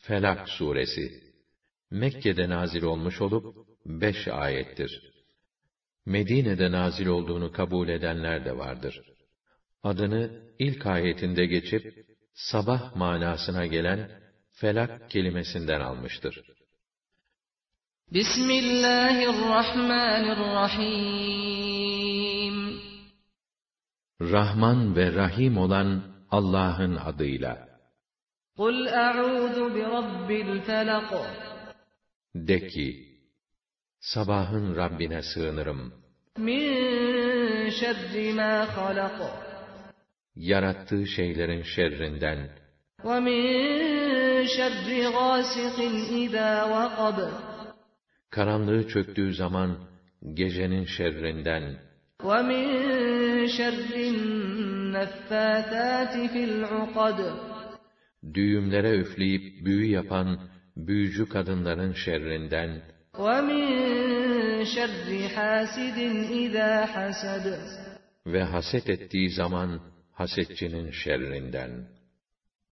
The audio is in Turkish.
Felak suresi Mekke'de nazil olmuş olup beş ayettir. Medine'de nazil olduğunu kabul edenler de vardır. Adını ilk ayetinde geçip sabah manasına gelen felak kelimesinden almıştır. Bismillahirrahmanirrahim Rahman ve Rahim olan Allah'ın adıyla. A'udhu bi rabbil felak. De ki, sabahın Rabbine sığınırım. Min şerri ma halak. Yarattığı şeylerin şerrinden. Min şerri gasikin izâ vakab. Karanlığı çöktüğü zaman gecenin şerrinden. Min şerrin neffâthâti fil ukad düğümlere üfleyip büyü yapan büyücü kadınların şerrinden ve haset ettiği zaman hasetçinin şerrinden.